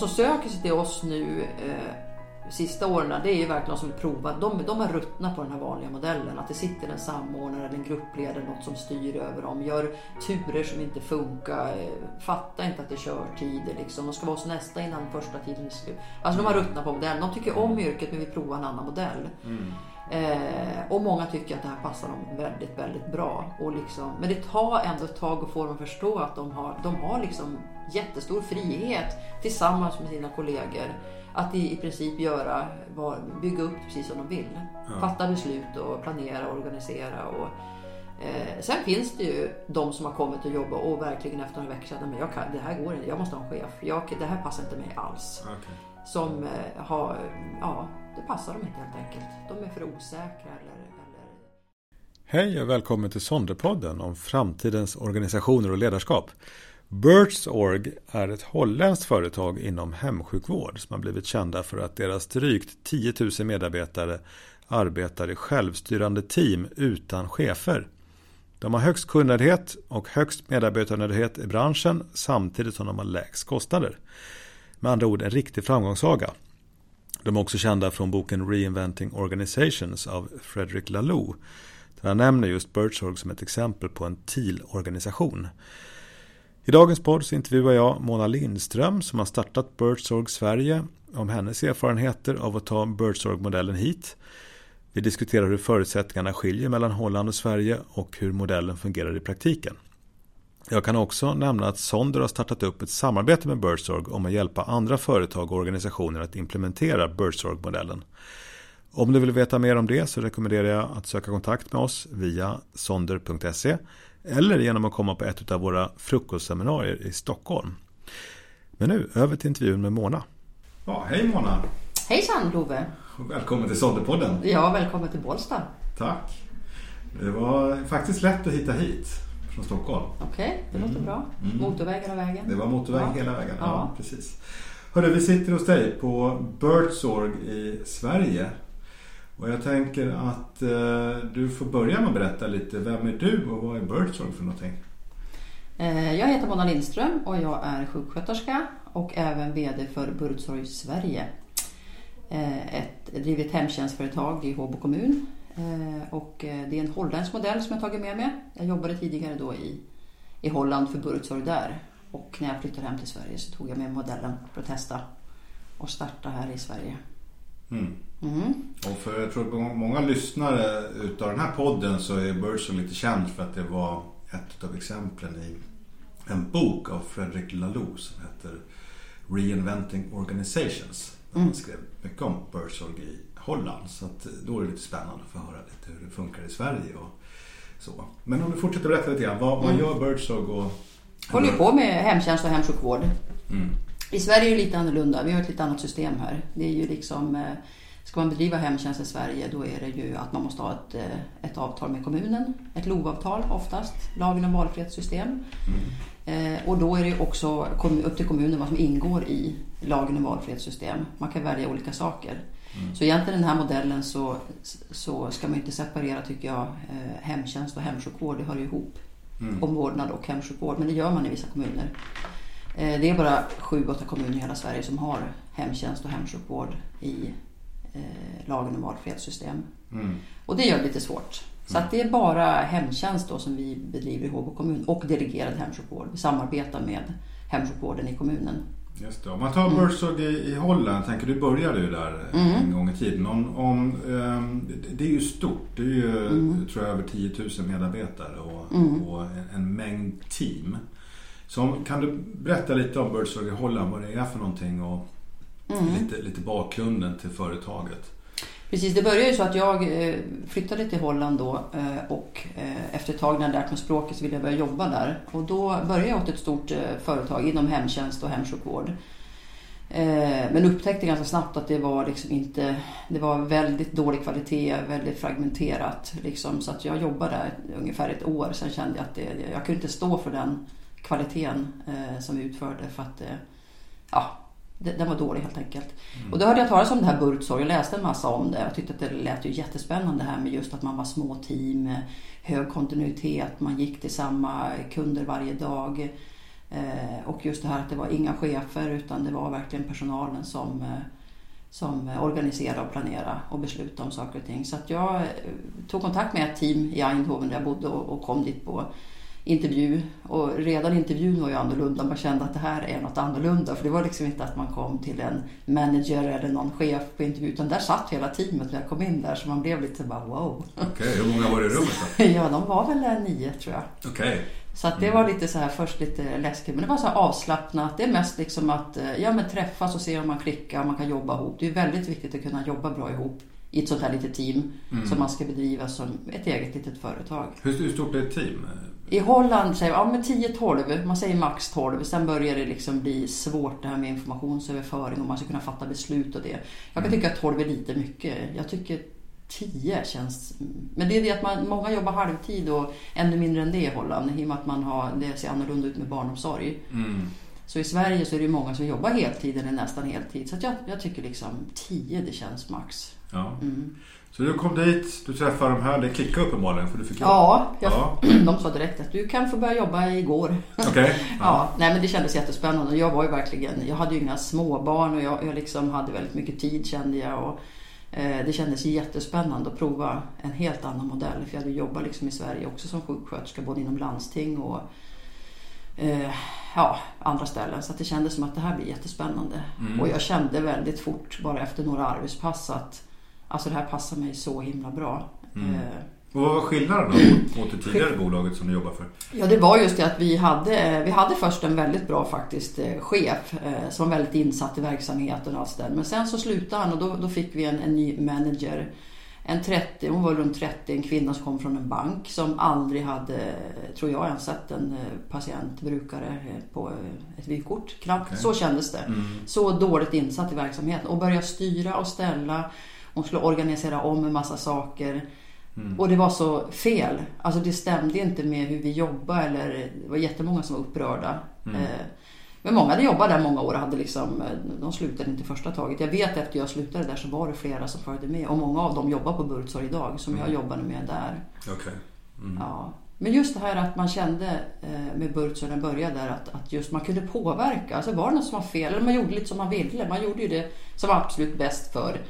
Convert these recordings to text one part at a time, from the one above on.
som söker sig till oss nu eh, sista åren, det är ju verkligen de som vill prova. De, de har ruttnat på den här vanliga modellen. Att det sitter en samordnare eller en gruppledare, något som styr över dem. Gör turer som inte funkar. eh, Fattar inte att det är körtider liksom. De ska vara hos nästa innan första tiden är slut. Alltså de har ruttnat på modellen. De tycker om yrket men vill prova en annan modell. Eh, och många tycker att det här passar dem väldigt, väldigt bra. Och liksom, men det tar ändå ett tag att få dem att förstå att de har, de har liksom jättestor frihet tillsammans med sina kollegor. Att i, i princip göra, bygga upp precis som de vill. Fatta beslut och planera och organisera. Och, eh, sen finns det ju de som har kommit och jobbat och verkligen efter några veckor jag kan, det här går inte, jag måste ha en chef. Jag, det här passar inte mig alls Okej. som eh, har, ja, det passar dem inte helt enkelt. De är för osäkra eller, eller Hej och välkommen till Sonderpodden om framtidens organisationer och ledarskap. Birchorg är ett holländskt företag inom hemsjukvård som har blivit kända för att deras drygt 10 000 medarbetare arbetar i självstyrande team utan chefer. De har högst kundnöjdhet och högst medarbetarnöjdhet i branschen samtidigt som de har lägst kostnader. Med andra ord en riktig framgångssaga. De är också kända från boken Reinventing Organizations av Frederick Laloux. Där han nämner just Birchorg som ett exempel på en TIL-organisation. I dagens podd så intervjuar jag Mona Lindström som har startat Birdsorg Sverige om hennes erfarenheter av att ta Birdsorg-modellen hit. Vi diskuterar hur förutsättningarna skiljer mellan Holland och Sverige och hur modellen fungerar i praktiken. Jag kan också nämna att Sonder har startat upp ett samarbete med Birdsorg om att hjälpa andra företag och organisationer att implementera Birdsorg-modellen. Om du vill veta mer om det så rekommenderar jag att söka kontakt med oss via sonder.se eller genom att komma på ett av våra frukostseminarier i Stockholm. Men nu över till intervjun med Mona. Ja, hej Mona! Hejsan Love! Välkommen till Sonderpodden. Ja, välkommen till Bålsta. Tack! Det var faktiskt lätt att hitta hit från Stockholm. Okej, det låter bra. Motorväg hela vägen. Det var motorväg Ja. hela vägen. Ja, Ja. precis. Hörru, vi sitter hos dig på Birchorg i Sverige. Och jag tänker att eh, du får börja med att berätta lite. Vem är du och vad är Birdsong för någonting? Eh, Jag heter Mona Lindström och jag är sjuksköterska och även VD för Burtsorg Sverige. Eh, Ett drivet hemtjänstföretag i Håbo kommun. Eh, Och eh, det är en holländsk modell som jag tagit med mig. Jag jobbade tidigare då i, i Holland för Burtsorg där. Och när jag flyttade hem till Sverige så tog jag med modellen för att testa och starta här i Sverige. Mm. Mm. Och för jag tror att många lyssnare utav den här podden så är Birchorg lite känd för att det var ett av exemplen i en bok av Frederick Laloux som heter Reinventing Organizations. Där han skrev mycket om Birchorg i Holland. Så att då är det lite spännande att få höra lite hur det funkar i Sverige och så. Men om du fortsätter berätta lite grann. Vad, vad gör Birchorg och... Håller på med hemtjänst och hemsjukvård. Mm. I Sverige är det lite annorlunda. Vi har ett lite annat system här. Det är ju liksom, eh, ska man bedriva hemtjänst i Sverige då är det ju att man måste ha ett, eh, ett avtal med kommunen. Ett LOV-avtal oftast, lagen om valfrihetssystem. Eh, Och då är det också upp till kommunen vad som ingår i lagen om valfrihetssystem. Man kan välja olika saker. Så egentligen den här modellen så, så ska man inte separera tycker jag hemtjänst och hemsjukvård. Det hör ju ihop. Omvårdnad och hemsjukvård. Men det gör man i vissa kommuner. Eh, Det är bara sju, åtta kommuner i hela Sverige som har hemtjänst och hemsjukvård i eh, lagen om valfrihetssystem. Mm. Och det gör det lite svårt. Så att det är bara hemtjänst då som vi bedriver i Håbo kommun och delegerad hemsjukvård. Vi samarbetar med hemsjukvården i kommunen. Just det. Om man tar Birchorg i, i Holland, tänker du började ju där en gång i tiden. Om, om, ehm, det- är ju stort. Det är ju tror jag över 10 000 medarbetare och, och en, en mängd team. Så kan du berätta lite om Birchorg i Holland, vad det är för någonting och lite, lite bakgrunden till företaget? Precis, det började ju så att jag eh, flyttade till Holland då eh, och eh, efter ett tag när jag lärt mig språket så ville jag börja jobba där. Och då började jag åt ett stort företag inom hemtjänst och hemsjukvård. Men upptäckte ganska snabbt att det var liksom inte, det var väldigt dålig kvalitet, väldigt fragmenterat. Liksom, så att jag jobbade där ungefär ett år. Sen kände jag att det, jag kunde inte stå för den kvaliteten eh, som vi utförde för att eh, ja, det- den var dålig helt enkelt. Och då hörde jag talas om det här Burtsorg och läste en massa om det. Jag tyckte att det lät ju jättespännande här med just att man var små team, hög kontinuitet, man gick till samma kunder varje dag. Eh, och just det här att det var inga chefer utan det var verkligen personalen som, eh, som organiserade och planerade och beslutade om saker och ting. Så jag eh, tog kontakt med ett team i Eindhoven där jag bodde och, och kom dit på intervju. Och redan intervjun var ju annorlunda. Man kände att det här är något annorlunda. För det var liksom inte att man kom till en manager eller någon chef på intervju. Utan där satt hela teamet när jag kom in där. Så man blev lite bara wow. Okej, okay, hur många var det i rummet då? ja, de var väl nio tror jag. Okej. Okay. Så att det var lite så här först lite läskigt. Men det var så här avslappnat. Det är mest liksom att ja, men träffas och se om man klickar man kan jobba ihop. Det är väldigt viktigt att kunna jobba bra ihop i ett sånt här litet team mm. som man ska bedriva som ett eget litet företag. Hur, hur stort är ett team? I Holland säger man ja, 10-12, man säger max 12. Sen börjar det liksom bli svårt det här med informationsöverföring och man ska kunna fatta beslut och det. Jag kan mm. tycka att 12 är lite mycket. Jag tycker 10 känns... Men det är det att man, många jobbar halvtid och ännu mindre än det i Holland i och med att man har, det ser annorlunda ut med barnomsorg. Mm. Så i Sverige så är det många som jobbar heltid eller nästan heltid. Så jag, jag tycker liksom 10 det känns max. Ja. Mm. Så du kom dit, du träffade de här, det klickade uppenbarligen för du fick jobb? Ja, jag, ja, de sa direkt att du kan få börja jobba igår. Okej. Okay. Ja. ja. nej men det kändes jättespännande. Jag var ju verkligen, jag hade ju inga småbarn och jag, jag liksom hade väldigt mycket tid kände jag. Och, eh, det kändes jättespännande att prova en helt annan modell. För jag hade jobbat liksom i Sverige också som sjuksköterska både inom landsting och eh, ja, andra ställen. Så det kändes som att det här blir jättespännande. Mm. Och jag kände väldigt fort, bara efter några arbetspass, att Alltså det här passar mig så himla bra. Mm. Eh, och vad var skillnaden då mot det tidigare bolaget som du jobbar för? Ja det var just det att vi hade, vi hade först en väldigt bra faktiskt eh, chef eh, som var väldigt insatt i verksamheten och allt där. Men sen så slutade han och då, då fick vi en, en ny manager. En 30, hon var runt 30, en kvinna som kom från en bank som aldrig hade, tror jag, ens sett en patient, brukare på ett vykort. Knappt. Okay. Så kändes det. Mm. Så dåligt insatt i verksamheten och börja styra och ställa hon skulle organisera om en massa saker. Mm. Och det var så fel. Alltså det stämde inte med hur vi jobbade. Eller, det var jättemånga som var upprörda. Mm. Eh, men många hade jobbat där många år hade liksom, eh, de slutade inte första taget. Jag vet efter jag slutade där så var det flera som följde med. Och många av dem jobbar på Burtsor idag som mm. jag jobbade med där. Okay. Mm. Ja. Men just det här att man kände eh, med Burtsor när den började där att, att just man kunde påverka. Alltså var det något som var fel eller man gjorde lite som man ville. Man gjorde ju det som var absolut bäst för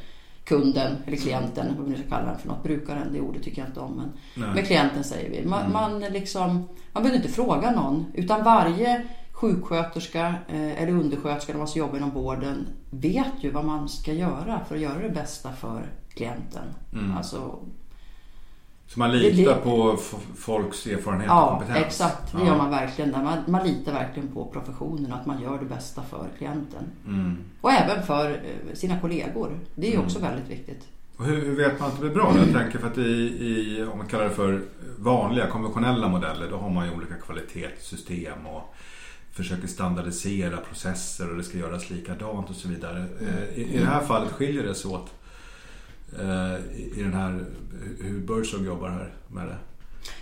kunden eller klienten, vad vi nu ska kalla den för något. Brukaren, det ordet tycker jag inte om. Men, men klienten säger vi. Man, mm. man, liksom, man behöver inte fråga någon. Utan varje sjuksköterska eh, eller undersköterska, när man jobbar inom vården, vet ju vad man ska göra för att göra det bästa för klienten. Mm. Alltså, så man litar det, på folks erfarenhet ja, och kompetens? Exakt, det ja. gör man verkligen. Man, man litar verkligen på professionen, att man gör det bästa för klienten. Mm. Och även för eh, sina kollegor. Det är mm. också väldigt viktigt. Och hur vet man att det blir bra? Jag tänker för att i, i, om man kallar det för vanliga konventionella modeller, då har man ju olika kvalitetssystem och försöker standardisera processer och det ska göras likadant och så vidare. Mm. I, I det här fallet skiljer det sig åt i den här, hur Birdsong jobbar här med det?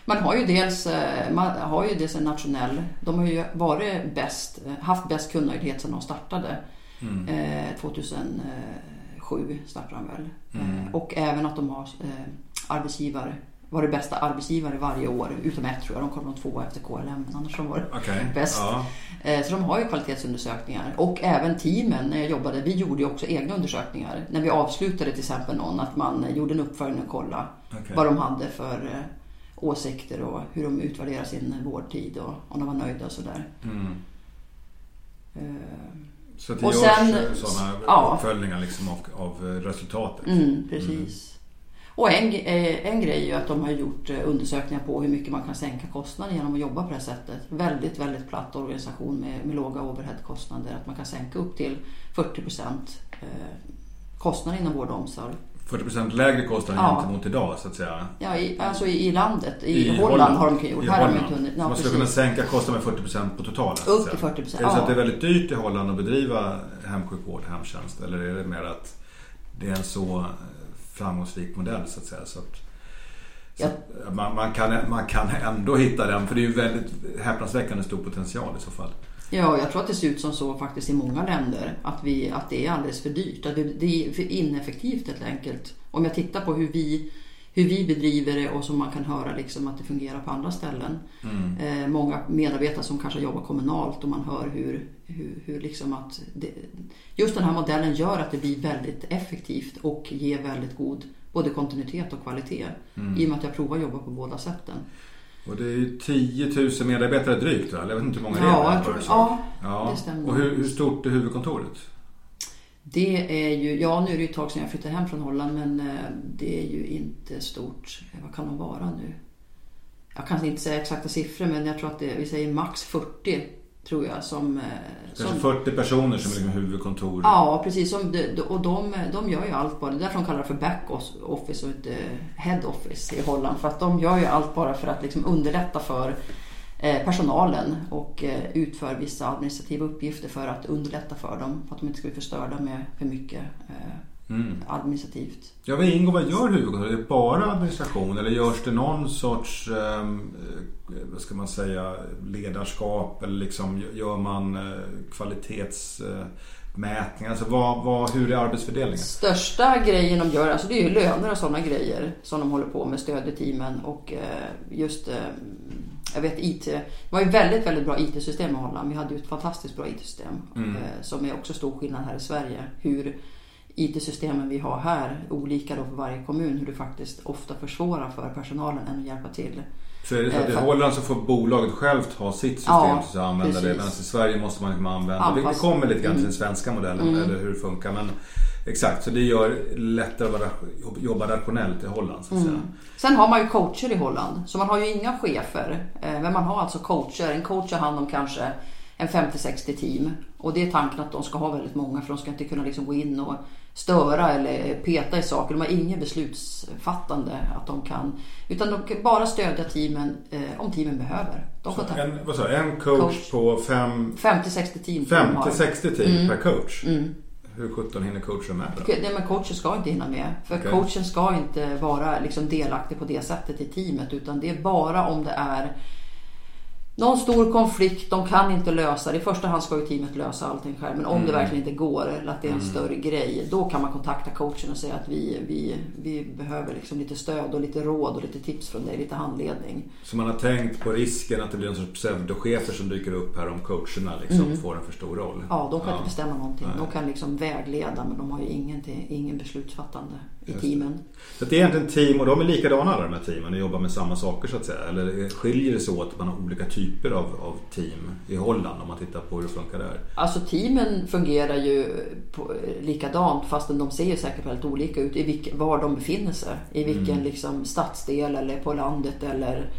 Man har ju dels, eh, man har ju dels en nationell, de har ju varit bäst, haft bäst kundnöjdhet sedan de startade. Mm. 2007 startade de väl. Mm. Och även att de har arbetsgivare varit bästa arbetsgivare varje år. Utom ett tror jag. De kom de två efter KLM. Men annars de varit okay. bäst. Ja. Eh, så de har ju kvalitetsundersökningar. Och även teamen när jag jobbade. Vi gjorde ju också egna undersökningar. När vi avslutade till exempel någon. Att man gjorde en uppföljning och kollade okay. vad de hade för eh, åsikter och hur de utvärderar sin vårdtid och om de var nöjda och sådär. Mm. Eh, så det och görs sen, sådana ja. uppföljningar liksom av, av resultatet? Mm, precis. Och en, eh, en grej är ju att de har gjort eh, undersökningar på hur mycket man kan sänka kostnader genom att jobba på det här sättet. Väldigt, väldigt platt organisation med, med låga overheadkostnader. Att man kan sänka upp till 40 procent eh, kostnader inom vård och omsorg. 40 procent lägre kostnader ja. gentemot idag så att säga? Ja, i, alltså i, i landet. I, I Holland, Holland, har de gjort. Här har de inte. Ja, man skulle kunna sänka kostnaden med 40 procent på totalen? Upp till 40 procent. Är det så att det är väldigt dyrt i Holland att bedriva hemsjukvård, hemtjänst? Eller är det mer att det är en så framgångsrik modell så att säga. Så att, så att man, man, kan, man kan ändå hitta den för det är ju väldigt häpnadsväckande stor potential i så fall. Ja, jag tror att det ser ut som så faktiskt i många länder. Att, vi, att det är alldeles för dyrt. Att det är för ineffektivt helt enkelt. Om jag tittar på hur vi, hur vi bedriver det och som man kan höra liksom att det fungerar på andra ställen. Mm. Eh, många medarbetare som kanske jobbar kommunalt och man hör hur, hur, hur liksom att det, just den här modellen gör att det blir väldigt effektivt och ger väldigt god både kontinuitet och kvalitet. Mm. I och med att jag provar att jobba på båda sätten. Och det är ju 10 000 medarbetare drygt va? Jag vet inte hur många ja, det är. Tror, ja, ja, det stämmer. Och hur, hur stort är huvudkontoret? Det är ju, ja nu är det ju ett tag sedan jag flyttade hem från Holland men eh, det är ju inte stort. Vad kan de vara nu? Jag kan inte säga exakta siffror men jag tror att det, vi säger max 40 tror jag. Som, eh, Kanske 40 personer som är liksom huvudkontor? Ja, precis. Som, och de, de gör ju allt bara. Det är därför de kallar det för back office och inte head office i Holland. För att de gör ju allt bara för att liksom underlätta för eh, personalen och eh, utför vissa administrativa uppgifter för att underlätta för dem. För att de inte ska bli förstörda med för mycket mm. administrativt. Ja, ingår, vad gör huvudkontoret? Är det bara administration eller görs det någon sorts, eh, vad ska man säga, ledarskap eller liksom gör man eh, kvalitets mätningar? Alltså vad, vad, hur är arbetsfördelningen? Största grejen de gör, alltså det är ju löner och sådana grejer som de håller på med, stödjer teamen och just jag vet IT, det var ju väldigt, väldigt bra IT-system i Holland. Vi hade ju ett fantastiskt bra IT-system mm. som är också stor skillnad här i Sverige. Hur IT-systemen vi har här, olika då för varje kommun, hur det faktiskt ofta försvårar för personalen än att hjälpa till. Det så att i eh, Holland så får bolaget självt ha sitt system ja, så att använda precis. det. Medan i Sverige måste man liksom använda, Anpass. vi kommer lite grann till den mm. svenska modellen mm. eller hur det funkar. Men exakt, så det gör lättare att jobba rationellt i Holland. Så att mm. säga. Sen har man ju coacher i Holland. Så man har ju inga chefer. Eh, men man har alltså coacher. En coach har hand om kanske en 50-60 team. Och det är tanken att de ska ha väldigt många för de ska inte kunna liksom gå in och störa eller peta i saker. De har inget beslutsfattande att de kan. Utan de kan bara stödja teamen eh, om teamen behöver. De en, vad sa, en coach, coach. på fem... 50-60 team. 50-60 team mm. per coach? Mm. Hur sjutton hinner coachen med då? Nej, men coachen ska inte hinna med. För okay. coachen ska inte vara liksom delaktig på det sättet i teamet. Utan det är bara om det är någon stor konflikt, de kan inte lösa det. I första hand ska ju teamet lösa allting själv. Men om mm. det verkligen inte går eller att det är en mm. större grej. Då kan man kontakta coachen och säga att vi, vi, vi behöver liksom lite stöd och lite råd och lite tips från dig. Lite handledning. Så man har tänkt på risken att det blir en sorts pseudochefer som dyker upp här om coacherna liksom mm. får en för stor roll? Ja, de kan ja. inte bestämma någonting. Nej. De kan liksom vägleda men de har ju ingen, ingen beslutsfattande i teamen. Så det är egentligen team och de är likadana alla de här teamen och jobbar med samma saker så att säga? Eller skiljer det sig åt att man har olika typer av, av team i Holland om man tittar på hur det funkar där? Alltså teamen fungerar ju på, likadant fastän de ser säkert väldigt olika ut i vilk, var de befinner sig. I vilken mm. liksom, stadsdel eller på landet eller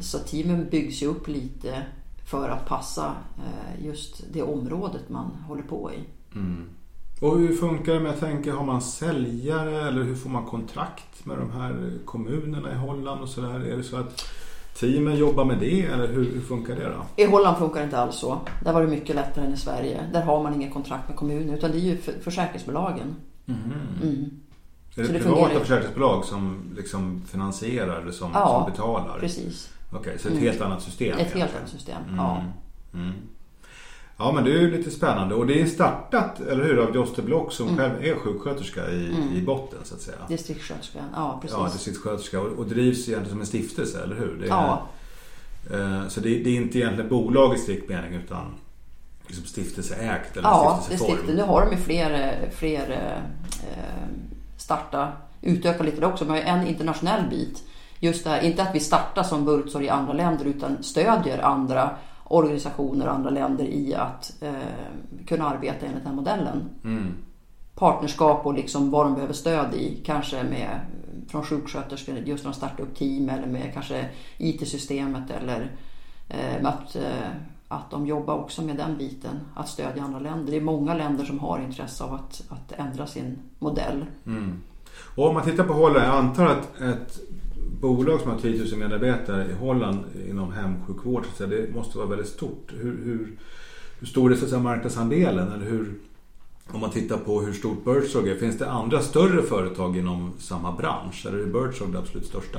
så teamen byggs ju upp lite för att passa eh, just det området man håller på i. Mm. Och hur funkar det med, jag tänker, har man säljare eller hur får man kontrakt med de här kommunerna i Holland och sådär? Är det så att teamen jobbar med det eller hur, hur, funkar det då? I Holland funkar det inte alls så. Där var det mycket lättare än i Sverige. Där har man inget kontrakt med kommunen utan det är ju försäkringsbolagen. Mm. Mm. Är det, det privata fungerar... försäkringsbolag som liksom finansierar det som, ja, som betalar? precis. Okej, okay, så ett mm. helt annat system? Ett helt annat system, ja. Ja men det är ju lite spännande och det är startat, eller hur, av Joste Block som mm. själv är sjuksköterska i, mm. i botten så att säga. Distriktssköterska, ja precis. Ja, distriktssköterska och, och drivs egentligen som en stiftelse, eller hur? Det är, ja. Eh, så det, det, är inte egentligen bolag i strikt mening utan liksom stiftelseägt eller ja, stiftelseform. Ja, nu har de ju fler, fler eh, starta, utöka lite det också. Men en internationell bit. Just det här, inte att vi startar som Burtsor i andra länder utan stödjer andra organisationer och andra länder i att eh, kunna arbeta enligt den här modellen. Mm. Partnerskap och liksom vad de behöver stöd i. Kanske med från sjuksköterskor just när de startar upp team eller med kanske IT-systemet eller eh, att, eh, att de jobbar också med den biten. Att stödja andra länder. Det är många länder som har intresse av att, att ändra sin modell. Mm. Och om man tittar på Holland, jag antar att ett bolag som har 10 000 medarbetare i Holland inom hemsjukvård, så det måste vara väldigt stort. Hur, hur, hur stor är så att säga, marknadsandelen? Eller hur, om man tittar på hur stort Birdsog är, finns det andra större företag inom samma bransch? Eller är Birdsog det absolut största?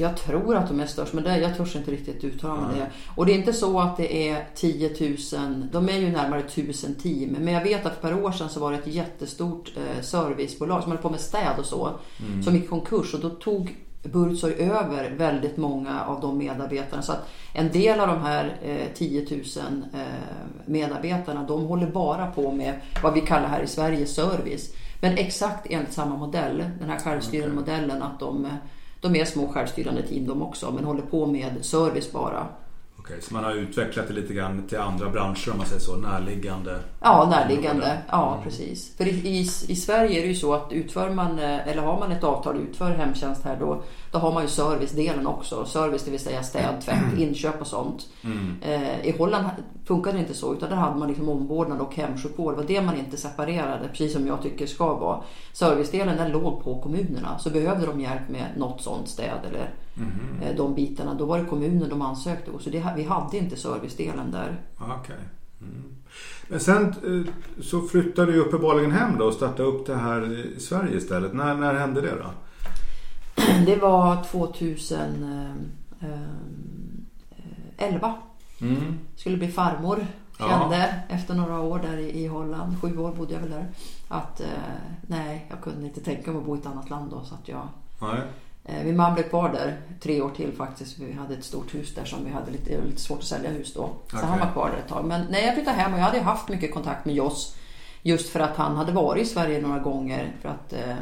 Jag tror att de är störst men det, jag törs inte riktigt uttala mig det. Och det är inte så att det är 10 000, de är ju närmare 1000 team. Men jag vet att för ett par år sedan så var det ett jättestort eh, servicebolag som höll på med städ och så. Mm. Som gick i konkurs och då tog Burzoj över väldigt många av de medarbetarna. Så att en del av de här eh, 10 000 eh, medarbetarna de håller bara på med vad vi kallar här i Sverige service. Men exakt enligt samma modell, den här självstyrande modellen att de, eh, de är små självstyrande team de också men håller på med service bara. Okej, så man har utvecklat det lite grann till andra branscher om man säger så, närliggande? Ja, närliggande. Ja, precis. För i, i, i Sverige är det ju så att utför man, eh, eller har man ett avtal och utför hemtjänst här då, då har man ju servicedelen också. Service det vill säga städ, tvätt, inköp och sånt. Eh, I Holland funkar det inte så utan där hade man liksom omvårdnad och hemsjukvård. Det var det man inte separerade, precis som jag tycker ska vara. Servicedelen den låg på kommunerna. Så behövde de hjälp med något sånt städ eller eh, de bitarna, då var det kommunen de ansökte hos. Så det, vi hade inte servicedelen där. Okej. Mm. Men sen eh, så flyttade du uppenbarligen hem då och startade upp det här i Sverige istället. När, när hände det då? Det var 2011. Mm. Skulle bli farmor. Ja. Kände efter några år där i i Holland, sju år bodde jag väl där, att eh, nej, jag kunde inte tänka mig att bo i ett annat land då. Så att jag, Nej. eh, min man blev kvar där tre år till faktiskt. Vi hade ett stort hus där som vi hade lite, lite svårt att sälja hus då. Så Okej. han var kvar där ett tag. Men nej, jag flyttade hem och jag hade haft mycket kontakt med Joss. Just för att han hade varit i Sverige några gånger. För att eh,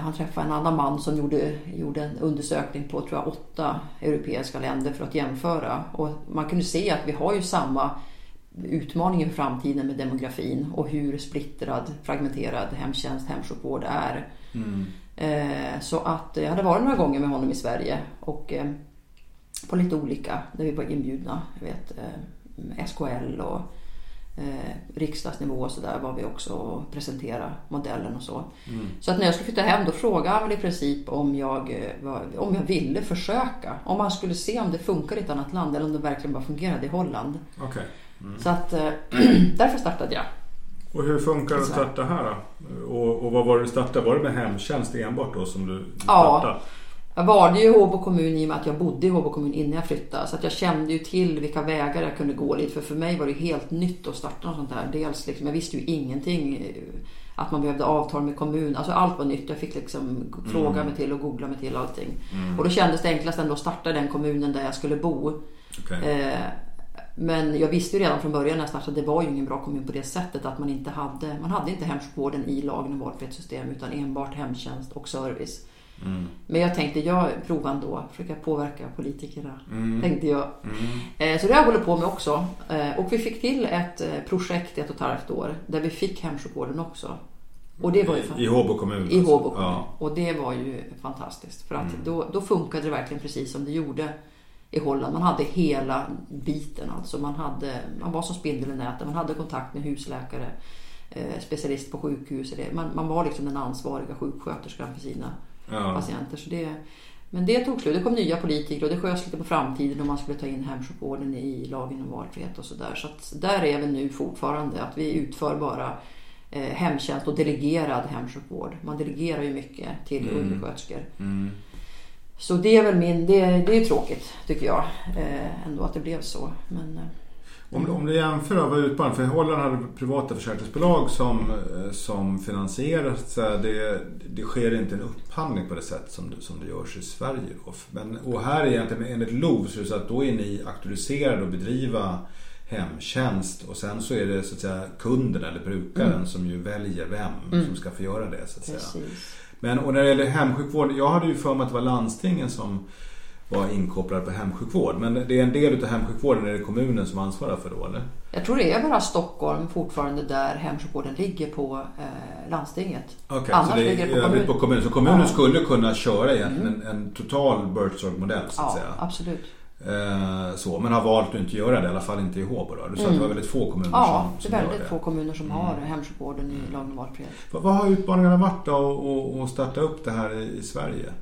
han träffade en annan man som gjorde, gjorde en undersökning på tror jag, åtta europeiska länder för att jämföra. Och man kunde se att vi har ju samma utmaning i framtiden med demografin och hur splittrad, fragmenterad hemtjänst, hemsjukvård är. Mm. Eh, Så att jag hade varit några gånger med honom i Sverige och eh, på lite olika, där vi var inbjudna. Jag vet, eh, SKL och eh, riksdagsnivå och sådär var vi också och presenterade modellen och så. Så att när jag skulle flytta hem då frågade han väl i princip om jag, eh, om jag ville försöka. Om man skulle se om det funkar i ett annat land eller om det verkligen bara fungerade i Holland. Okej. Så att eh, därför startade jag. Och hur funkar det att starta här då? Och, och vad var det du startade? Var det med hemtjänst enbart då som du Ja. Jag valde ju Håbo kommun i och med att jag bodde i Håbo kommun innan jag flyttade. Så att jag kände ju till vilka vägar jag kunde gå lite. För för mig var det helt nytt att starta något sånt här. Dels liksom, jag visste ju ingenting. eh, Att man behövde avtal med kommun. Alltså allt var nytt. Jag fick liksom fråga mig till och googla mig till allting. Och då kändes det enklast ändå att starta i den kommunen där jag skulle bo. Okej. Eh, Men jag visste ju redan från början när jag startade att det var ju ingen bra kommun på det sättet att man inte hade, man hade inte hemsjukvården i lagen om valfrihetssystem utan enbart hemtjänst och service. Men jag tänkte, jag provar ändå, försöka påverka politikerna. Tänkte jag. Eh, Så det har jag hållit på med också. Eh, Och vi fick till ett eh, projekt i ett och ett halvt år där vi fick hemsjukvården också. Och det var ju I, I Håbo kommun? i alltså. Håbo kommun. Ja. Och det var ju fantastiskt. För att Mm. då, då funkade det verkligen precis som det gjorde i Holland. Man hade hela biten. Alltså man, hade, man var som spindel i nätet. Man hade kontakt med husläkare, specialist på sjukhus. Man, man var liksom den ansvariga sjuksköterskan för sina Ja. patienter. Så det, men det tog slut. Det kom nya politiker och det sköts lite på framtiden om man skulle ta in hemsjukvården i lagen om valfrihet och sådär. Så att där är vi nu fortfarande. Att vi utför bara eh, hemtjänst och delegerad hemsjukvård. Man delegerar ju mycket till undersköterskor. Mm. Så det är väl min, det, det är tråkigt tycker jag eh, ändå att det blev så. Men, eh, Om, om du jämför då, vad utmaningen, för Holland hade privata försäkringsbolag som, eh, som här, det, det sker inte en upphandling på det sätt som, det- som det görs i Sverige. Men, och här egentligen enligt LOV så är det så att då är ni auktoriserade att bedriva hemtjänst och sen så är det så att säga kunden eller brukaren som ju väljer vem som ska få göra det så att säga. precis. Men och när det gäller hemsjukvård, jag hade ju för mig att det var landstingen som var inkopplade på hemsjukvård. Men det är en del av hemsjukvården, är det kommunen som ansvarar för då eller? Jag tror det är bara Stockholm fortfarande där hemsjukvården ligger på eh, landstinget. Okej, Annars så det ligger är det på kommun. på kommunen. Så kommunen Ja. skulle kunna köra egentligen en, en total Birdsdog-modell så att Ja, säga. absolut. Eh, så, men har valt att inte göra det, i alla fall inte i Håbo då. Du sa att det var väldigt få kommuner Mm. Ja, som, det som är gör väldigt det. få kommuner som har hemsjukvården i lagen om valfrihet. Vad, har utmaningarna varit då att- att starta upp det här i, i Sverige?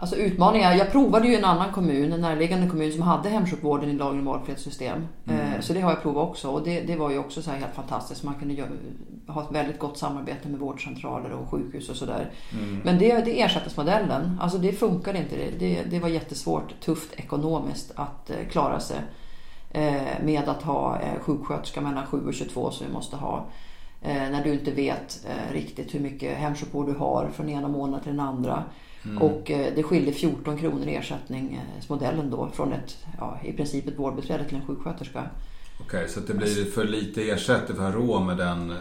Alltså utmaningar. Jag provade ju en annan kommun, en närliggande kommun som hade hemsjukvården i lagen om valfrihetssystem. Eh, Så det har jag provat också och det, det var ju också så helt fantastiskt. Man kunde göra, ha ett väldigt gott samarbete med vårdcentraler och sjukhus och sådär. Mm. Men det, det ersättningsmodellen, alltså det funkade inte. Det, det var jättesvårt, tufft ekonomiskt att klara sig med att ha sjuksköterska mellan 7 och 22 som vi måste ha. När du inte vet riktigt hur mycket hemsjukvård du har från ena månaden till den andra. Mm. Och eh, det skilde 14 kronor i ersättningsmodellen då från ett, ja, i princip ett vårdbiträde till en sjuksköterska. Okej, okay, så det blir för lite ersättning för att ha råd med den eh,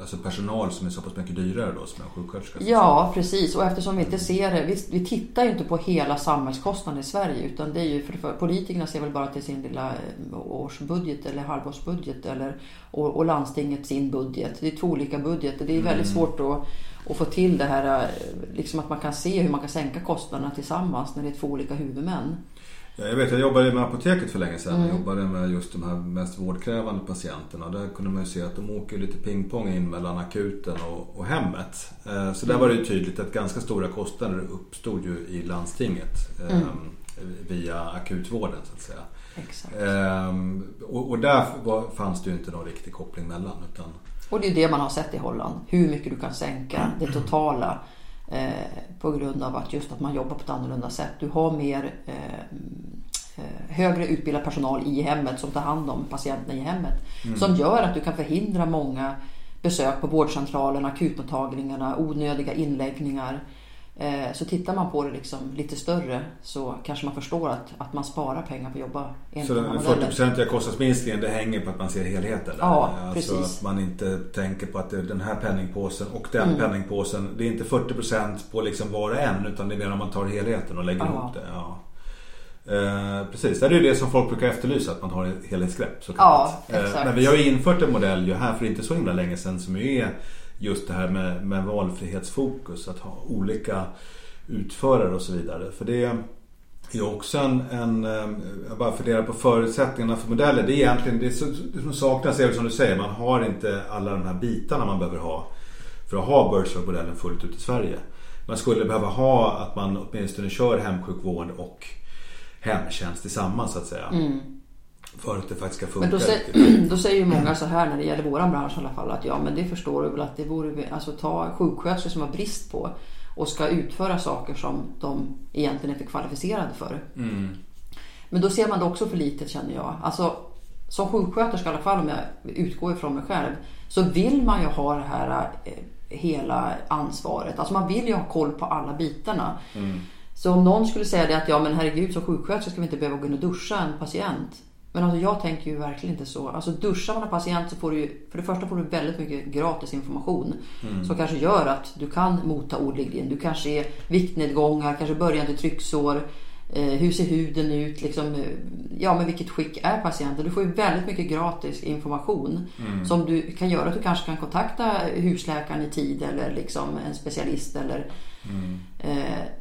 alltså personal som är så pass mycket dyrare då som en sjuksköterska? Ja, precis. Och eftersom vi inte ser det, vi, vi tittar ju inte på hela samhällskostnaden i Sverige utan det är ju för, för politikerna ser väl bara till sin lilla eh, årsbudget eller halvårsbudget eller, och, och landstinget sin budget. Det är två olika budgeter. Det är väldigt mm. svårt att och få till det här eh, liksom att man kan se hur man kan sänka kostnaderna tillsammans när det är två olika huvudmän. Ja, jag vet, jag jobbade med apoteket för länge sedan. Mm. Jag jobbade med just de här mest vårdkrävande patienterna. Där kunde man ju se att de åker lite pingpong in mellan akuten och, och hemmet. Eh, så där var det ju tydligt att ganska stora kostnader uppstod ju i landstinget mm. eh, via akutvården så att säga. Exakt. Eh, och, och, där var, fanns det ju inte någon riktig koppling mellan. Utan och det är det man har sett i Holland. Hur mycket du kan sänka det totala eh, på grund av att just att man jobbar på ett annorlunda sätt. Du har mer eh, eh högre utbildad personal i hemmet som tar hand om patienterna i hemmet. Mm. Som gör att du kan förhindra många besök på vårdcentralen, akutmottagningarna, onödiga inläggningar. Eh, så tittar man på det liksom lite större så kanske man förstår att, att man sparar pengar på att jobba Så den 40-procentiga kostnadsminskningen det hänger på att man ser helheten? Ja, alltså precis. att man inte tänker på att det är den här penningpåsen och den mm. penningpåsen. Det är inte 40% på liksom var och en utan det är mer om man tar helheten och lägger ja. ihop det. Ja. Eh, precis, det är ju det som folk brukar efterlysa, att man har ett helhetsgrepp såklart. Ja, eh, men vi har ju infört en modell ju här för inte så himla länge sedan som är just det här med, med valfrihetsfokus. Att ha olika utförare och så vidare. För det är också en, en jag bara funderar på förutsättningarna för modeller. Det är egentligen det som saknas är som du säger, man har inte alla de här bitarna man behöver ha för att ha Birdsworth-modellen fullt ut i Sverige. Man skulle behöva ha att man åtminstone kör hemsjukvård och hemtjänst tillsammans så att säga. Mm. För att det faktiskt ska funka. Men då, säger, då säger ju många så här när det gäller våran bransch i alla fall att ja men det förstår du väl att det vore, alltså ta sjuksköterskor som har brist på och ska utföra saker som de egentligen är för kvalificerade för. Mm. Men då ser man det också för lite känner jag. Alltså som sjuksköterska i alla fall om jag utgår ifrån mig själv så vill man ju ha det här eh, hela ansvaret. Alltså man vill ju ha koll på alla bitarna. Mm. Så om någon skulle säga det att ja men herregud som sjuksköterska ska vi inte behöva gå in och duscha en patient. Men alltså jag tänker ju verkligen inte så. Alltså duschar man en patient så får du ju, för det första får du väldigt mycket gratis information. Mm. Som kanske gör att du kan mota ordliggen. Du kanske är viktnedgångar, kanske börjande trycksår. Eh, hur ser huden ut? Liksom, eh, ja, men vilket skick är patienten? Du får ju väldigt mycket gratis information mm. som du kan göra att du kanske kan kontakta husläkaren i tid eller liksom en specialist eller Mm.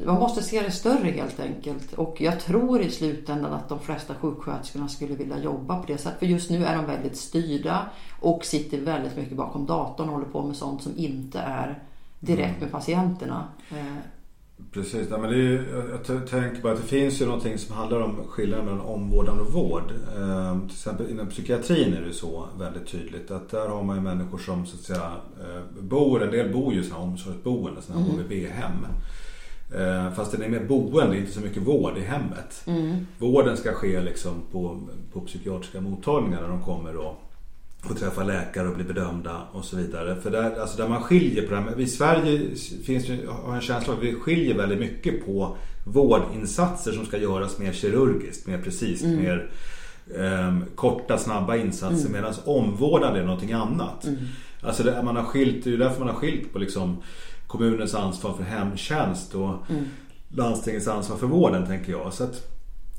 Man måste se det större helt enkelt. Och jag tror i slutändan att de flesta sjuksköterskorna skulle vilja jobba på det sättet. För just nu är de väldigt styrda och sitter väldigt mycket bakom datorn och håller på med sånt som inte är direkt mm. med patienterna. Eh, Precis, ja, men det är, jag tänker bara att det finns ju någonting som handlar om skillnaden mellan omvårdnad och vård. Eh, till exempel inom psykiatrin är det så väldigt tydligt att där har man ju människor som så att säga eh, bor, en del bor ju i sådana omsorgsboenden, sådana mm. HVB-hem. Eh, fast det är mer boende, inte så mycket vård i hemmet. Mm. Vården ska ske liksom på, på psykiatriska mottagningar när de kommer och få träffa läkare och bli bedömda och så vidare. För där, alltså där man skiljer på det här, I Sverige finns har en känsla av att vi skiljer väldigt mycket på vårdinsatser som ska göras mer kirurgiskt, mer precis, mm. mer eh, korta, snabba insatser. Mm. Medan omvårdnad är någonting annat. Mm. Alltså det, man har skilt, det är därför man har skilt på liksom kommunens ansvar för hemtjänst och mm. landstingets ansvar för vården tänker jag. Så att,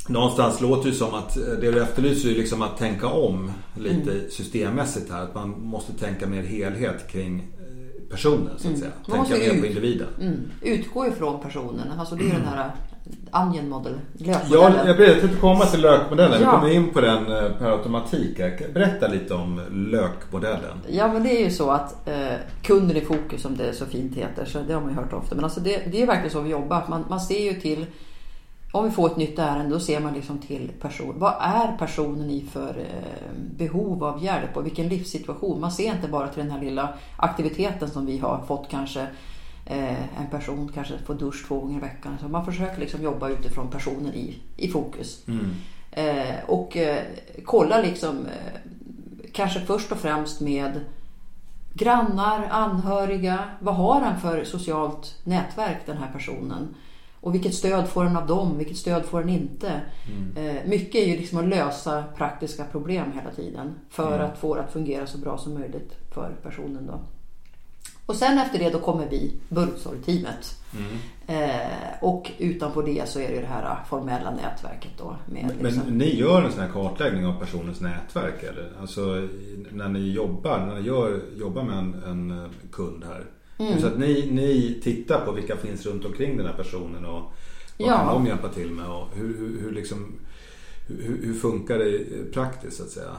Någonstans låter det som att det du efterlyser är liksom att tänka om lite mm. systemmässigt här. Att man måste tänka mer helhet kring eh, personen så att mm. säga. Tänka mer ut, på individen. Mm. Utgå ifrån personen. Alltså det är den här onion model, lökmodellen. Ja, jag tänkte komma till lökmodellen. Ja. Vi kommer in på den eh, per automatik. Berätta lite om lökmodellen. Ja, men det är ju så att eh, kunden i fokus som det så fint heter. Så det har man ju hört ofta. Men alltså det, det är verkligen så vi jobbar. Man, man ser ju till om vi får ett nytt ärende då ser man liksom till person. Vad är personen i för eh, behov av hjälp och vilken livssituation? Man ser inte bara till den här lilla aktiviteten som vi har fått kanske eh, en person kanske får dusch två gånger i veckan. Så man försöker liksom jobba utifrån personen i, i fokus. Mm. Eh, och kolla liksom kanske först och främst med grannar, anhöriga. Vad har han för socialt nätverk den här personen? Och vilket stöd får den av dem? Vilket stöd får den inte? Mm. mycket är ju liksom att lösa praktiska problem hela tiden för mm. att få det att fungera så bra som möjligt för personen. Då. Och sen efter det då kommer vi, Burksorg-teamet. Mm. Eh, och utanpå det så är det ju det här formella nätverket då. Med, Men liksom... ni gör en sån här kartläggning av personens nätverk eller? Alltså när ni jobbar, när ni gör, jobbar med en, en kund här. Mm. Så att ni, ni tittar på vilka finns runt omkring den här personen och vad ja. kan de hjälpa till med och hur, hur, hur, liksom, hur, hur funkar det praktiskt så att säga?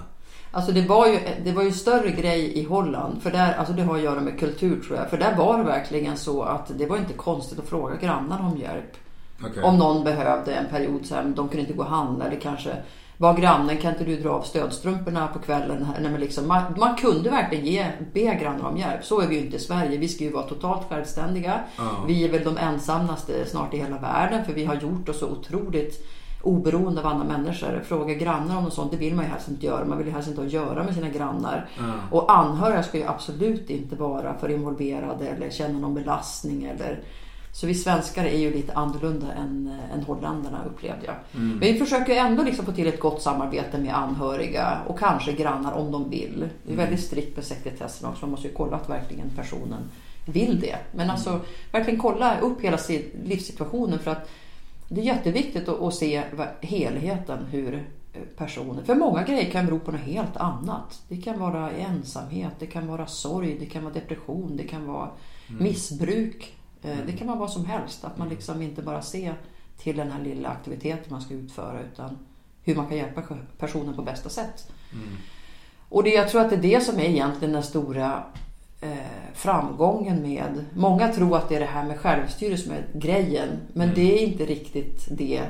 Alltså det var ju, det var ju större grej i Holland. För där, alltså det har att göra med kultur tror jag. För där var det verkligen så att det var inte konstigt att fråga grannarna om hjälp. Okay. Om någon behövde en period så här, de kunde inte gå och handla eller kanske var grannen, kan inte du dra av stödstrumporna på kvällen? Här? Nej, men liksom, man, man, kunde verkligen ge, be grannar om hjälp. Så är vi ju inte i Sverige. Vi ska ju vara totalt självständiga. Oh. Vi är väl de ensammaste snart i hela världen för vi har gjort oss så otroligt oberoende av andra människor. Fråga grannar om något sånt, det vill man ju helst inte göra. Man vill ju helst inte ha att göra med sina grannar. Mm. Och anhöriga ska ju absolut inte vara för involverade eller känna någon belastning. Eller... Så vi svenskar är ju lite annorlunda än, än holländarna upplevde jag. Mm. Men vi försöker ändå liksom få till ett gott samarbete med anhöriga och kanske grannar om de vill. Det är mm. väldigt strikt med sekretessen också. Man måste ju kolla att verkligen personen vill det. Men alltså mm. verkligen kolla upp hela livssituationen för att det är jätteviktigt att, se helheten hur eh, personer... För många grejer kan bero på något helt annat. Det kan vara ensamhet, det kan vara sorg, det kan vara depression, det kan vara mm. missbruk. Eh, det kan vara vad som helst. Att man liksom inte bara ser till den här lilla aktiviteten man ska utföra utan hur man kan hjälpa personen på bästa sätt. Mm. Och det, jag tror att det är det som är egentligen den stora eh, framgången med... Många tror att det är det här med självstyre som är grejen. Men mm. det är inte riktigt det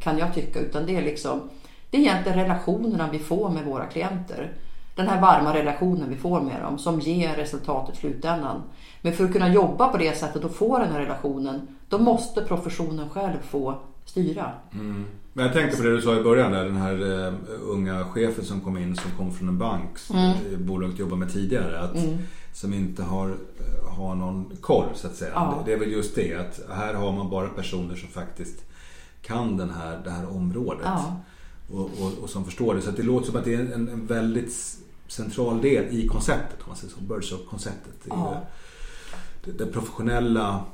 kan jag tycka. Utan det är liksom... Det är egentligen relationerna vi får med våra klienter. Den här varma relationen vi får med dem som ger resultat i slutändan. Men för att kunna jobba på det sättet och få den här relationen då måste professionen själv få styra. Mm. Men jag tänkte på det du sa i början där, den här uh, unga chefen som kom in som kom från en bank, mm. bolaget jobbade med tidigare. Att mm som inte har, eh, har någon koll så att säga. Ja. Det är väl just det att här har man bara personer som faktiskt kan den här, det här området. Ja. Och, och, och, som förstår det. Så det låter som att det är en, en väldigt central del i konceptet. Om man säger så. Birdshop-konceptet. Ja. Den professionella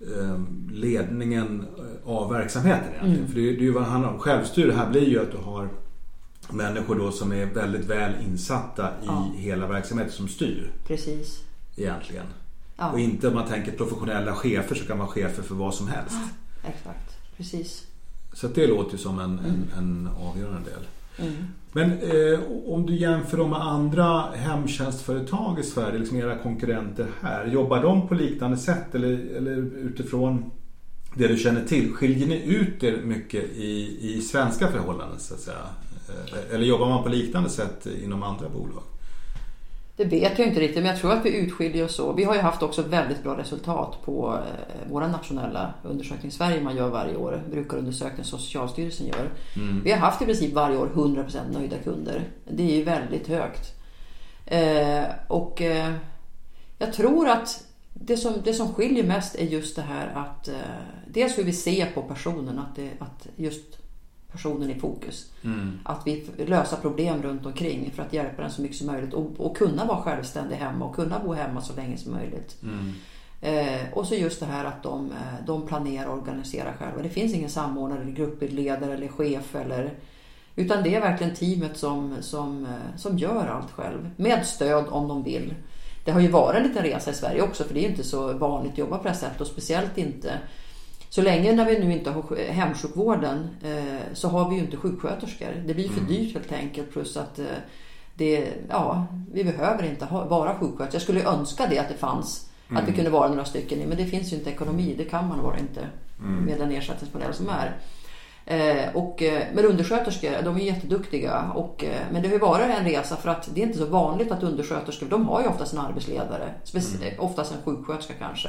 eh, ledningen av verksamheten egentligen. Mm. För det, det är ju vad det handlar om. Självstyre här blir ju att du har människor då som är väldigt väl insatta i ja. hela verksamheten som styr. Precis. Egentligen. Ja. Och inte om man tänker professionella chefer så kan man vara chefer för vad som helst. Ja, exakt, precis. Så det låter ju som en, mm. en, en avgörande del. Mm. Men eh, om du jämför dem med andra hemtjänstföretag i Sverige, liksom era konkurrenter här. Jobbar de på liknande sätt eller, eller utifrån det du känner till? Skiljer ni ut er mycket i, i svenska förhållanden så att säga? Eh, eller jobbar man på liknande sätt inom andra bolag? Det vet jag inte riktigt, men jag tror att vi utskiljer oss så. Vi har ju haft också väldigt bra resultat på eh, våra nationella undersökning Sverige man gör varje år. Brukarundersökningen Socialstyrelsen gör. Mm. Vi har haft i princip varje år 100% nöjda kunder. Det är ju väldigt högt. Eh, och eh, jag tror att det som, det som skiljer mest är just det här att eh, dels hur vi ser på personen, att, det, att just personen i fokus. Mm. Att vi löser problem runt omkring för att hjälpa den så mycket som möjligt och, och kunna vara självständig hemma och kunna bo hemma så länge som möjligt. Mm. Eh, och så just det här att de, eh, de planerar och organiserar själva. Det finns ingen samordnare, eller gruppledare eller chef eller utan det är verkligen teamet som, som, eh, som gör allt själv. Med stöd om de vill. Det har ju varit en liten resa i Sverige också för det är inte så vanligt att jobba på det här sättet och speciellt inte så länge när vi nu inte har hemsjukvården eh, så har vi ju inte sjuksköterskor. Det blir för mm. dyrt helt enkelt plus att eh, det, ja, vi behöver inte ha, vara sjuksköterskor. Jag skulle önska det att det fanns. Mm. Att vi kunde vara några stycken men det finns ju inte ekonomi. Det kan man bara inte. mm. med den ersättningsmodell som är. Eh, och, men undersköterskor, de är jätteduktiga. Och, men det har ju varit en resa för att det är inte så vanligt att undersköterskor, de har ju oftast en arbetsledare. Mm. Oftast en sjuksköterska kanske.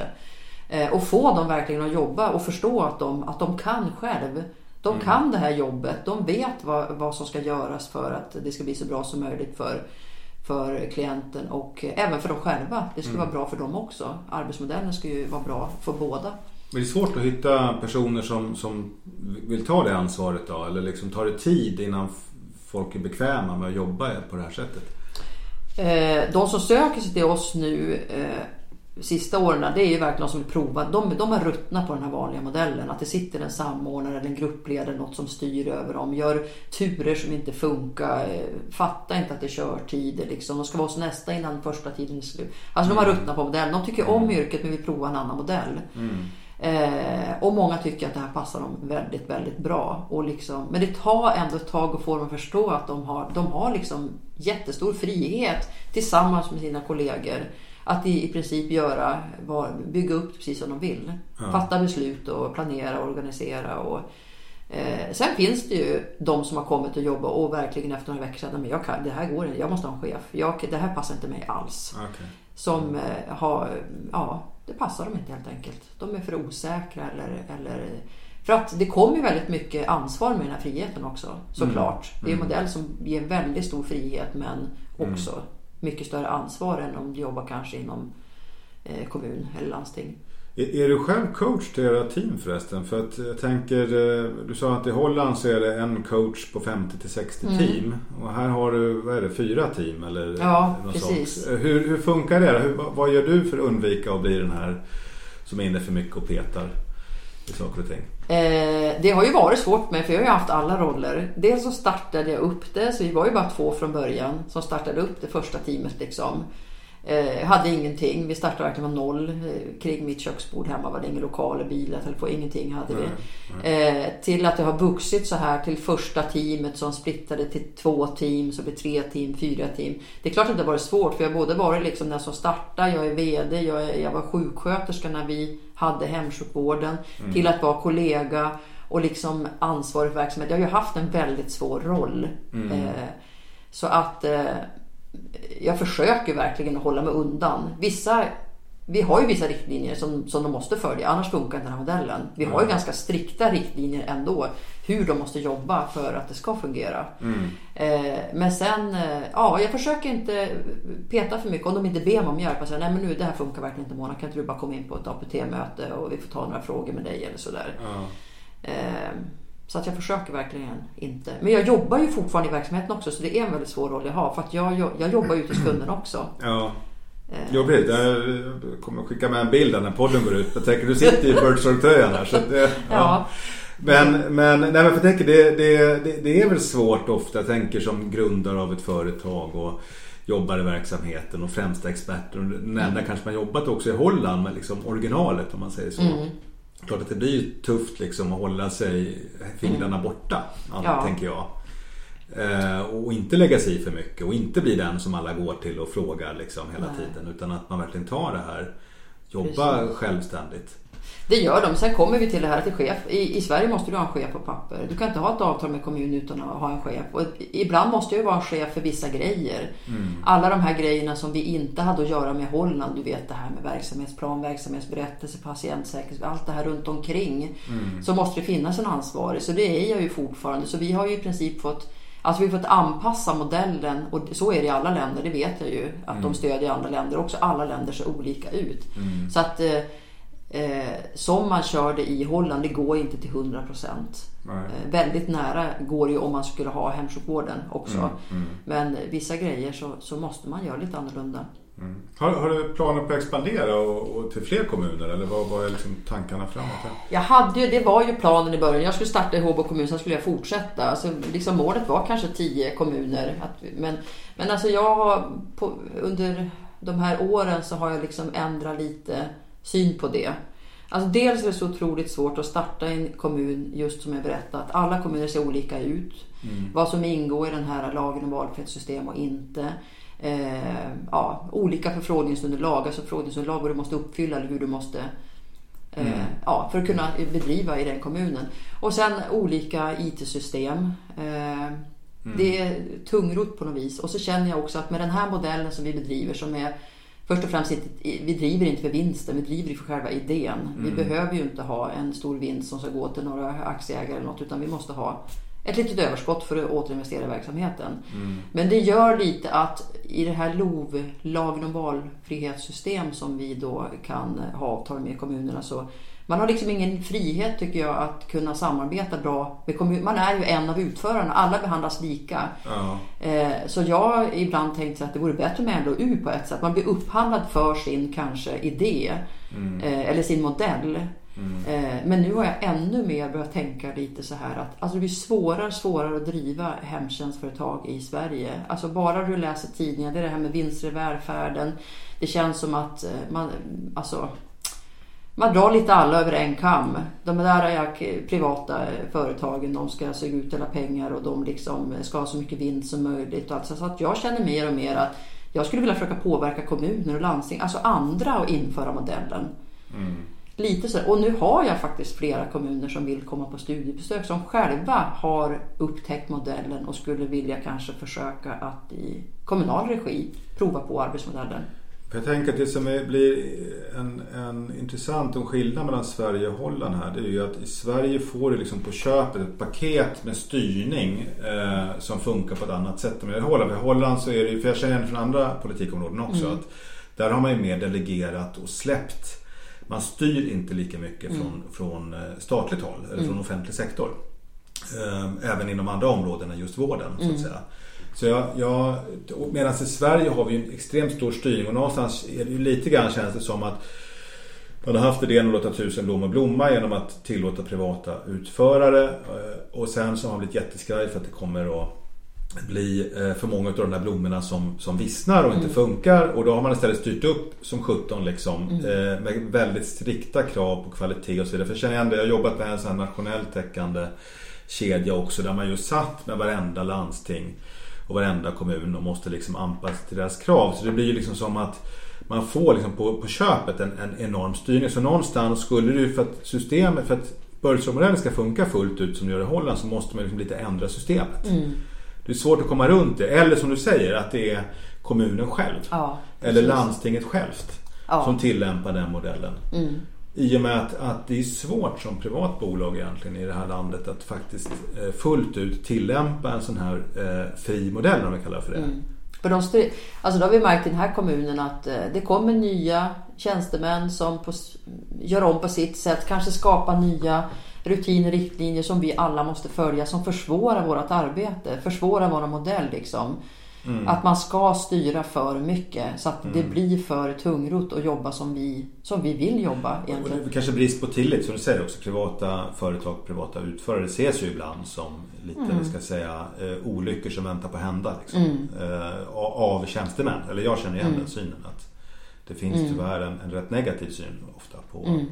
Eh, och få dem verkligen att jobba och förstå att de, att de kan själv. De mm. kan det här jobbet. De vet vad, vad som ska göras för att det ska bli så bra som möjligt för, för klienten och även för dem själva. Det ska mm. vara bra för dem också. Arbetsmodellen ska ju vara bra för båda. Men det är svårt att hitta personer som, som vill ta det ansvaret då? Eller liksom tar det tid innan folk är bekväma med att jobba på det här sättet? Eh, de som söker sig till oss nu eh, sista åren, det är ju verkligen de som vill prova. De, de har ruttnat på den här vanliga modellen. Att det sitter en samordnare eller en gruppledare, något som styr över dem. Gör turer som inte funkar. Eh, fattar inte att det är körtider liksom. De ska vara hos nästa innan första tiden är slut. Alltså de har ruttnat på modellen. De tycker om yrket men vill prova en annan modell. Mm. Eh, och många tycker att det här passar dem väldigt, väldigt bra. Och liksom, men det tar ändå ett tag att få dem att förstå att de har, de har liksom jättestor frihet tillsammans med sina kollegor. Att i, i princip göra, bygga upp precis som de vill. Ja. Fatta beslut och planera och organisera. Och, eh, sen finns det ju de som har kommit och jobbat och verkligen efter några veckor sedan, men jag kan, det här går inte, jag måste ha en chef. Jag, det här passar inte mig alls. Okay. Som eh, har, ja det passar dem inte helt enkelt. De är för osäkra eller, eller för att det kommer ju väldigt mycket ansvar med den här friheten också såklart. Mm. Det är en mm. modell som ger väldigt stor frihet men också mm. Mycket större ansvar än om du jobbar kanske inom eh, kommun eller landsting. Är, du själv coach till era team förresten? För att jag tänker, eh, du sa att i Holland så är det en coach på 50 till 60 mm. team. Och här har du, vad är det, fyra team? Eller ja, precis. Hur, hur, funkar det? Hur, vad gör du för att undvika att bli den här som är inne för mycket och petar i saker och ting? Eh, det har ju varit svårt med för jag har ju haft alla roller. Dels så startade jag upp det, så vi var ju bara två från början som startade upp det första teamet liksom. Eh, hade ingenting. Vi startade verkligen från noll. Eh, kring mitt köksbord hemma var det ingen lokaler, bilar, telefon, ingenting hade vi. Eh, till att det har vuxit så här till första teamet som splittade till två team, så blir tre team, fyra team. Det är klart att det har varit svårt för jag har både varit liksom den som startade, jag är VD, jag, är, jag var sjuksköterska när vi hade hemsjukvården. Mm. Till att vara kollega och liksom ansvarig för verksamhet. Jag har ju haft en väldigt svår roll. Mm. Eh, så att eh, jag försöker verkligen att hålla mig undan. Vissa, vi har ju vissa riktlinjer som, som de måste följa, annars funkar inte den här modellen. Vi har ju mm. ganska strikta riktlinjer ändå, hur de måste jobba för att det ska fungera. Mm. Eh, men sen, eh, ja, jag försöker inte peta för mycket. Om de inte ber mig om hjälp, och säger nej men nu det här funkar verkligen inte Mona, kan inte du bara komma in på ett APT-möte och vi får ta några frågor med dig eller sådär. Mm. Eh, så att jag försöker verkligen inte. Men jag jobbar ju fortfarande i verksamheten också så det är en väldigt svår roll jag har. För att jag, jag jobbar ju hos kunden också. Ja. Jag vet, jag kommer skicka med en bild när podden går ut. Jag tänker du sitter i Birdsong-tröjan här. Så det, ja. ja. Men, men, nej, men jag tänker det, det, det, det, är väl svårt ofta. Jag tänker som grundare av ett företag och jobbar i verksamheten och främsta experter. Den enda mm. kanske man jobbat också i Holland med liksom originalet om man säger så. Mm. Klart att det blir tufft liksom att hålla sig fingrarna mm. borta, ja. tänker jag. Eh, och inte lägga sig i för mycket och inte bli den som alla går till och frågar liksom hela Nej. tiden. Utan att man verkligen tar det här, jobba Precis. självständigt. Det gör de. Sen kommer vi till det här till chef. I, I, Sverige måste du ha en chef på papper. Du kan inte ha ett avtal med kommunen utan att ha en chef. Och ibland måste jag vara en chef för vissa grejer. Mm. Alla de här grejerna som vi inte hade att göra med Holland. Du vet det här med verksamhetsplan, verksamhetsberättelse, patientsäkerhet. Allt det här runt omkring. Mm. Så måste det finnas en ansvarig. Så det är jag ju fortfarande. Så vi har ju i princip fått Alltså vi har fått anpassa modellen och så är det i alla länder, det vet jag ju. Att mm. de stödjer andra länder också. Alla länder ser olika ut. Mm. Så att eh, som man körde i Holland, det går inte till 100 procent. Eh, väldigt nära går ju om man skulle ha hemsjukvården också. Mm, mm. Men vissa grejer så, så, måste man göra lite annorlunda. Mm. Har, har, du planer på att expandera och, och till fler kommuner eller vad, vad är liksom tankarna framåt? Här? Jag hade ju, det var ju planen i början. Jag skulle starta i Håbo kommun, sen skulle jag fortsätta. Alltså, liksom målet var kanske tio kommuner. Att, men, men alltså jag har på, under de här åren så har jag liksom ändrat lite syn på det. Alltså dels är det så otroligt svårt att starta en kommun, just som jag berättade, att alla kommuner ser olika ut. Mm. Vad som ingår i den här lagen om valfrihetssystem och inte. Eh, ja, olika förfrågningsunderlag, alltså förfrågningsunderlag vad du måste uppfylla eller hur du måste Mm. Ja, för att kunna bedriva i den kommunen. Och sen olika IT-system. Mm. Det är tungrot på något vis. Och så känner jag också att med den här modellen som vi bedriver som är Först och främst, vi driver inte för vinsten, vi driver för själva idén. Mm. Vi behöver ju inte ha en stor vinst som ska gå till några aktieägare eller något utan vi måste ha ett litet överskott för att återinvestera i verksamheten. Mm. Men det gör lite att i det här LOV, lagen om valfrihetssystem som vi då kan ha avtal med kommunerna så man har liksom ingen frihet tycker jag att kunna samarbeta bra med kommunen. Man är ju en av utförarna, alla behandlas lika. Ja. Eh, så jag har ibland tänkt att det vore bättre med LOU på ett sätt. Man blir upphandlad för sin kanske idé mm. Eh, eller sin modell. Mm. Eh, men nu har jag ännu mer börjat tänka lite så här att alltså det blir svårare och svårare att driva hemtjänstföretag i Sverige. Alltså bara du läser tidningar, det är det här med vinster i välfärden. Det känns som att man, alltså man drar lite alla över en kam. De där privata företagen de ska suga ut hela pengar och de liksom ska ha så mycket vinst som möjligt. Alltså, så att jag känner mer och mer att jag skulle vilja försöka påverka kommuner och landsting, alltså andra att införa modellen. Mm. Lite så. Och nu har jag faktiskt flera kommuner som vill komma på studiebesök som själva har upptäckt modellen och skulle vilja kanske försöka att i kommunal regi prova på arbetsmodellen. Jag tänker att det som blir en, en intressant och skillnad mellan Sverige och Holland här det är ju att i Sverige får du liksom på köpet ett paket med styrning eh, som funkar på ett annat sätt än i Holland. I Holland så är det ju, för jag känner igen från andra politikområden också, mm. att där har man ju mer delegerat och släppt. Man styr inte lika mycket mm. från, från eh, statligt håll eller mm. från offentlig sektor. Eh, även inom andra områden än just vården så att mm. säga. Så jag, jag, medan i Sverige har vi en extremt stor styrning och någonstans är det lite grann känns det som att man har haft idén att låta tusen blommor blomma genom att tillåta privata utförare eh, och sen så har man blivit jätteskraj för att det kommer att bli eh, för många av de där blommorna som, som vissnar och inte mm. funkar och då har man istället styrt upp som 17 liksom mm. Eh, med väldigt strikta krav på kvalitet och så vidare. För jag känner igen det, jag har jobbat med en sån här nationellt täckande kedja också där man ju satt med varenda landsting och varenda kommun och måste liksom anpassa till deras krav. Så det blir ju liksom som att man får liksom på, på köpet en, en enorm styrning. Så någonstans skulle du för att systemet, för att Börjesson-modellen ska funka fullt ut som det gör i Holland så måste man liksom lite ändra systemet. Mm. Det är svårt att komma runt det. Eller som du säger att det är kommunen själv. Ja, eller landstinget självt ja. som tillämpar den modellen. Mm. I och med att, att det är svårt som privat bolag egentligen i det här landet att faktiskt eh, fullt ut tillämpa en sån här eh, fri modell om vi kallar för det. Mm. För de alltså då har vi märkt i den här kommunen att eh, det kommer nya tjänstemän som på, gör om på sitt sätt, kanske skapar nya rutiner, riktlinjer som vi alla måste följa som försvårar vårt arbete, försvårar vår modell liksom. Mm. Att man ska styra för mycket så att mm. det blir för tungrot att jobba som vi, som vi vill jobba. Egentligen. Och det kanske brist på tillit som du säger också. Privata företag, privata utförare ses ju ibland som lite, mm. ska säga, eh, olyckor som väntar på att hända. Liksom. Mm. Eh, av tjänstemän. Eller jag känner igen mm. den synen. Att det finns mm. tyvärr en, en rätt negativ syn ofta på mm.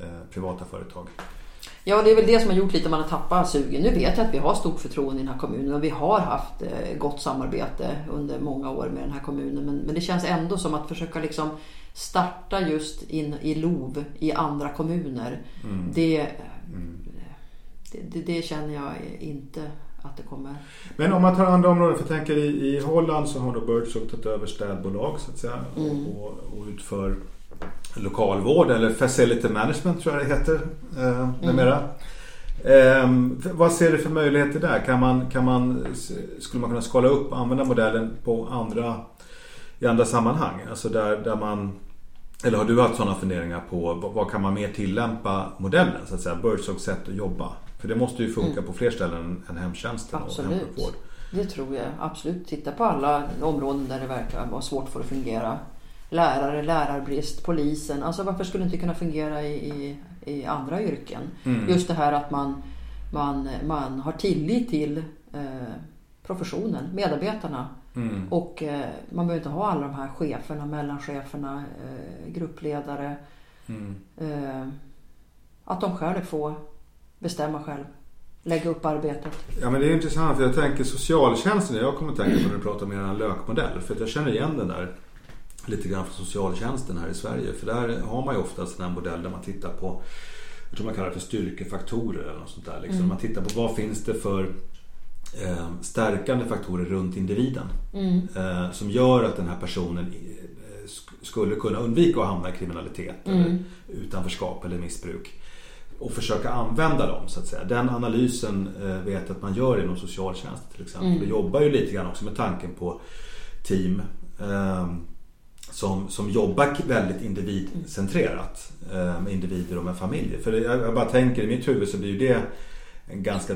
eh, privata företag. Ja, det är väl det som har gjort lite att man har tappat sugen. Nu vet jag att vi har stort förtroende i den här kommunen och vi har haft eh, gott samarbete under många år med den här kommunen. Men, men det känns ändå som att försöka liksom starta just in i LOV i andra kommuner. Mm. Det, mm. Det, det, det, känner jag inte att det kommer. Men om man tar andra områden, för jag tänker i, i Holland så har då Birdshow tagit över städbolag så att säga mm. och, och utför lokalvård eller facility management tror jag det heter eh, numera. Mm. Eh, vad ser du för möjligheter där? Kan man, kan man, skulle man kunna skala upp och använda modellen på andra, i andra sammanhang? Alltså där, där man, eller har du haft sådana funderingar på vad, kan man mer tillämpa modellen? Så att säga, Birdshogs sätt att jobba. För det måste ju funka mm. på fler ställen än hemtjänsten absolut. och hemsjukvård. Det tror jag absolut. Titta på alla områden där det verkar vara svårt för att fungera lärare, lärarbrist, polisen. Alltså varför skulle det inte kunna fungera i, i, i andra yrken? Mm. Just det här att man, man, man har tillit till eh, professionen, medarbetarna. Mm. Och eh, man behöver inte ha alla de här cheferna, mellancheferna, eh, gruppledare. Mm. Eh, att de själva får bestämma själv. Lägga upp arbetet. Ja men det är intressant för jag tänker socialtjänsten. Jag kommer att tänka på när du pratar om er lökmodell. För att jag känner igen den där lite grann från socialtjänsten här i Sverige. För där har man ju oftast en modell där man tittar på, jag tror man kallar det för styrkefaktorer eller något sånt där. Liksom. Mm. Man tittar på vad finns det för eh, stärkande faktorer runt individen. Mm. Eh, som gör att den här personen eh, skulle kunna undvika att hamna i kriminalitet mm. eller utanförskap eller missbruk. Och försöka använda dem så att säga. Den analysen vet jag att man gör inom socialtjänsten till exempel. Mm. Vi jobbar ju lite grann också med tanken på team. Som, som jobbar väldigt individcentrerat eh, med individer och med familjer. För jag, jag bara tänker i mitt huvud så blir ju det en ganska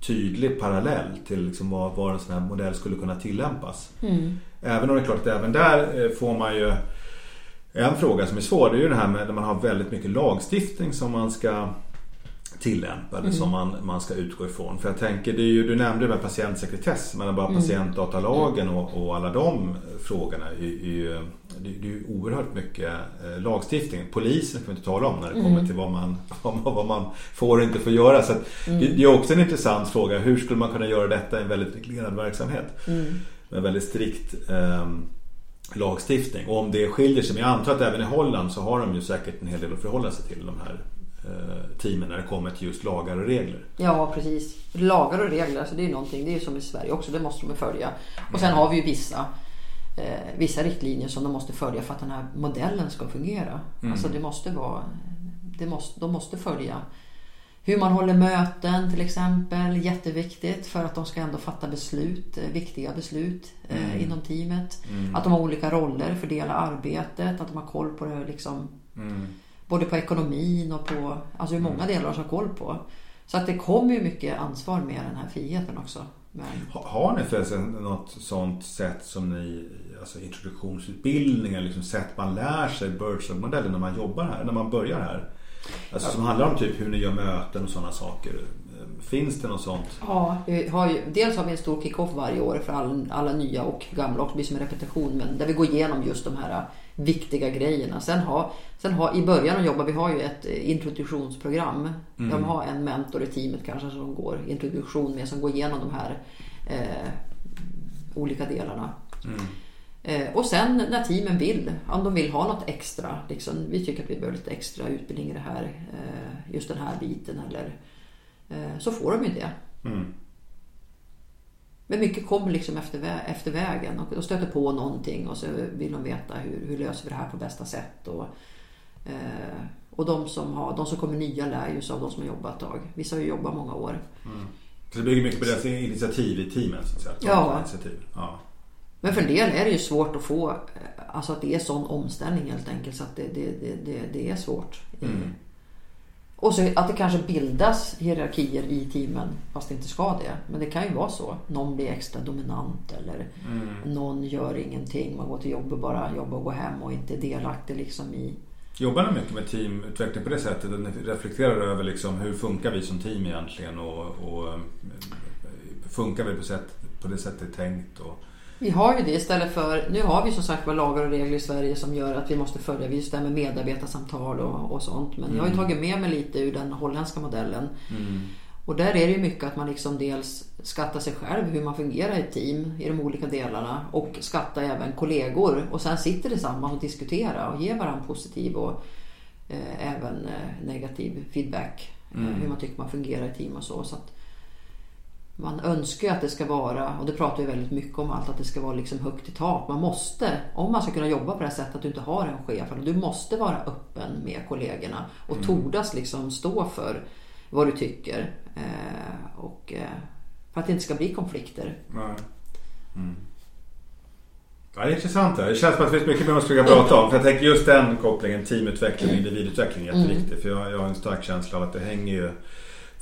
tydlig parallell till liksom var, var en sån här modell skulle kunna tillämpas. Mm. Även om det är klart att även där eh, får man ju en fråga som är svår det är ju det här med när man har väldigt mycket lagstiftning som man ska tillämpa eller mm. som man, man ska utgå ifrån. För jag tänker, det ju, du nämnde med patientsekretess, men bara mm. patientdatalagen och, och alla de frågorna är, är, det är ju oerhört mycket eh, lagstiftning. Polisen kan vi inte tala om när det kommer mm. till vad man, vad man får och inte får göra. Så mm. det, det, är också en intressant fråga. Hur skulle man kunna göra detta i en väldigt reglerad verksamhet? Mm. Med väldigt strikt eh, lagstiftning. Och om det skiljer sig, men jag antar att även i Holland så har de ju säkert en hel del att förhålla sig till de här teamen när det kommer till just lagar och regler. Ja precis. Lagar och regler, alltså det är någonting, det är ju som i Sverige också, det måste de följa. Och sen har vi ju vissa eh, vissa riktlinjer som de måste följa för att den här modellen ska fungera. Mm. Alltså det måste vara, det måste, de måste följa hur man håller möten till exempel, jätteviktigt för att de ska ändå fatta beslut, eh, viktiga beslut eh, mm. inom teamet. Mm. Att de har olika roller, fördela arbetet, att de har koll på det liksom. Mm. Både på ekonomin och på, alltså hur många mm. delar de har koll på. Så att det kommer ju mycket ansvar med den här friheten också. Men... Har ni förresten något sånt sätt som ni, alltså introduktionsutbildningar, liksom sätt man lär sig Birdsdog-modellen när man jobbar här, när man börjar här? Alltså som handlar om typ hur ni gör möten och sådana saker. Finns det något sånt? Ja, vi har ju, dels har vi en stor kick-off varje år för all, alla nya och gamla och det blir som en repetition men där vi går igenom just de här viktiga grejerna. Sen har, sen har, i början av jobbet, vi har ju ett introduktionsprogram. Mm. De har en mentor i teamet kanske som går introduktion med som går igenom de här eh, olika delarna. Mm. Eh, och sen när teamen vill, om de vill ha något extra, liksom, vi tycker att vi behöver lite extra utbildning i det här, eh, just den här biten eller eh, så får de ju det. Mm. Men mycket kommer liksom efter, efter vägen och de stöter på någonting och så vill de veta hur, hur löser vi det här på bästa sätt. Och, eh, och de som, har, de som kommer nya lär ju sig av de som har jobbat ett tag. Vissa har ju jobbat många år. Mm. Så det bygger mycket på deras initiativ i teamet? Så att säga. Ja. Initiativ. ja. Men för en del är det ju svårt att få, eh, alltså att det är sån omställning helt enkelt så att det, det, det, det är svårt. Mm. Och så att det kanske bildas hierarkier i teamen fast det inte ska det. Men det kan ju vara så. Någon blir extra dominant eller mm. någon gör ingenting. Man går till jobbet bara jobbar och går hem och inte är delaktig liksom i... Jobbar ni mycket med teamutveckling på det sättet? Att ni reflekterar över liksom hur funkar vi som team egentligen och, och eh, funkar vi på, sätt, på det sättet det är tänkt? Och... Vi har ju det istället för, nu har vi som sagt var lagar och regler i Sverige som gör att vi måste följa just det här med medarbetarsamtal och, och sånt. Men mm. jag har ju mm. tagit med mig lite ur den holländska modellen. Mm. Och där är det ju mycket att man liksom dels skattar sig själv, hur man fungerar i ett team i de olika delarna och skatta även kollegor och sen sitter tillsammans och diskuterar och ger varandra positiv och eh, även eh, negativ feedback. Eh, mm. hur man tycker man fungerar i team och så. så att, man önskar ju att det ska vara, och det pratar vi väldigt mycket om allt, att det ska vara liksom högt i tak. Man måste, om man ska kunna jobba på det här sättet, att du inte har en chef, du måste vara öppen med kollegorna och mm. tordas liksom stå för vad du tycker. Eh, och, eh, för att det inte ska bli konflikter. Mm. Ja, det är intressant. Det känns som att det finns mycket mer man skulle prata om. För jag tänker just den kopplingen, teamutveckling och individutveckling är jätteviktig. Mm. För jag, jag har en stark känsla av att det hänger ju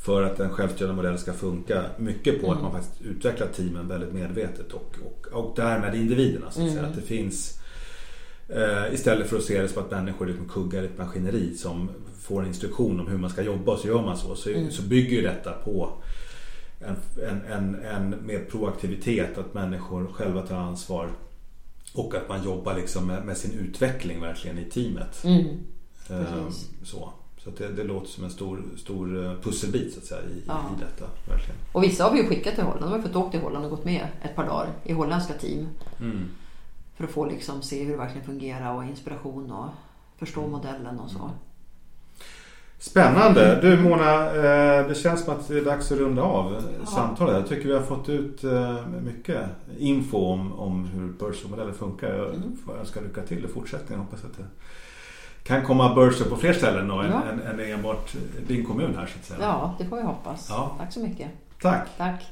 för att en självstyrande modell ska funka mycket på mm. att man faktiskt utvecklar teamen väldigt medvetet och, och, och därmed individerna. Så att, mm. att det finns eh, Istället för att se det som att människor liksom kuggar ett maskineri som får en instruktion om hur man ska jobba och så gör man så. Så, mm. så bygger ju detta på en, en, en, en mer proaktivitet, att människor själva tar ansvar och att man jobbar liksom med, med sin utveckling verkligen i teamet. Mm. Eh, så. Så det, det, låter som en stor, stor eh, pusselbit så att säga, i, ja. i detta. Verkligen. Och vissa har vi ju skickat till Holland. De har fått åka till Holland och gått med ett par dagar i holländska team. Mm. För att få liksom se hur det verkligen fungerar och inspiration och förstå modellen och så. Spännande! Du Mona, eh, det känns som att det är dags att runda av ja. samtalet. Jag tycker vi har fått ut eh, mycket info om, om hur Börsmodellen funkar. Jag mm. får önska lycka till i fortsättningen. Hoppas att det kan komma börser på fler ställen då än, ja. än, än enbart din kommun här så att säga. Ja, det får vi hoppas. Ja. Tack så mycket. Tack. Tack.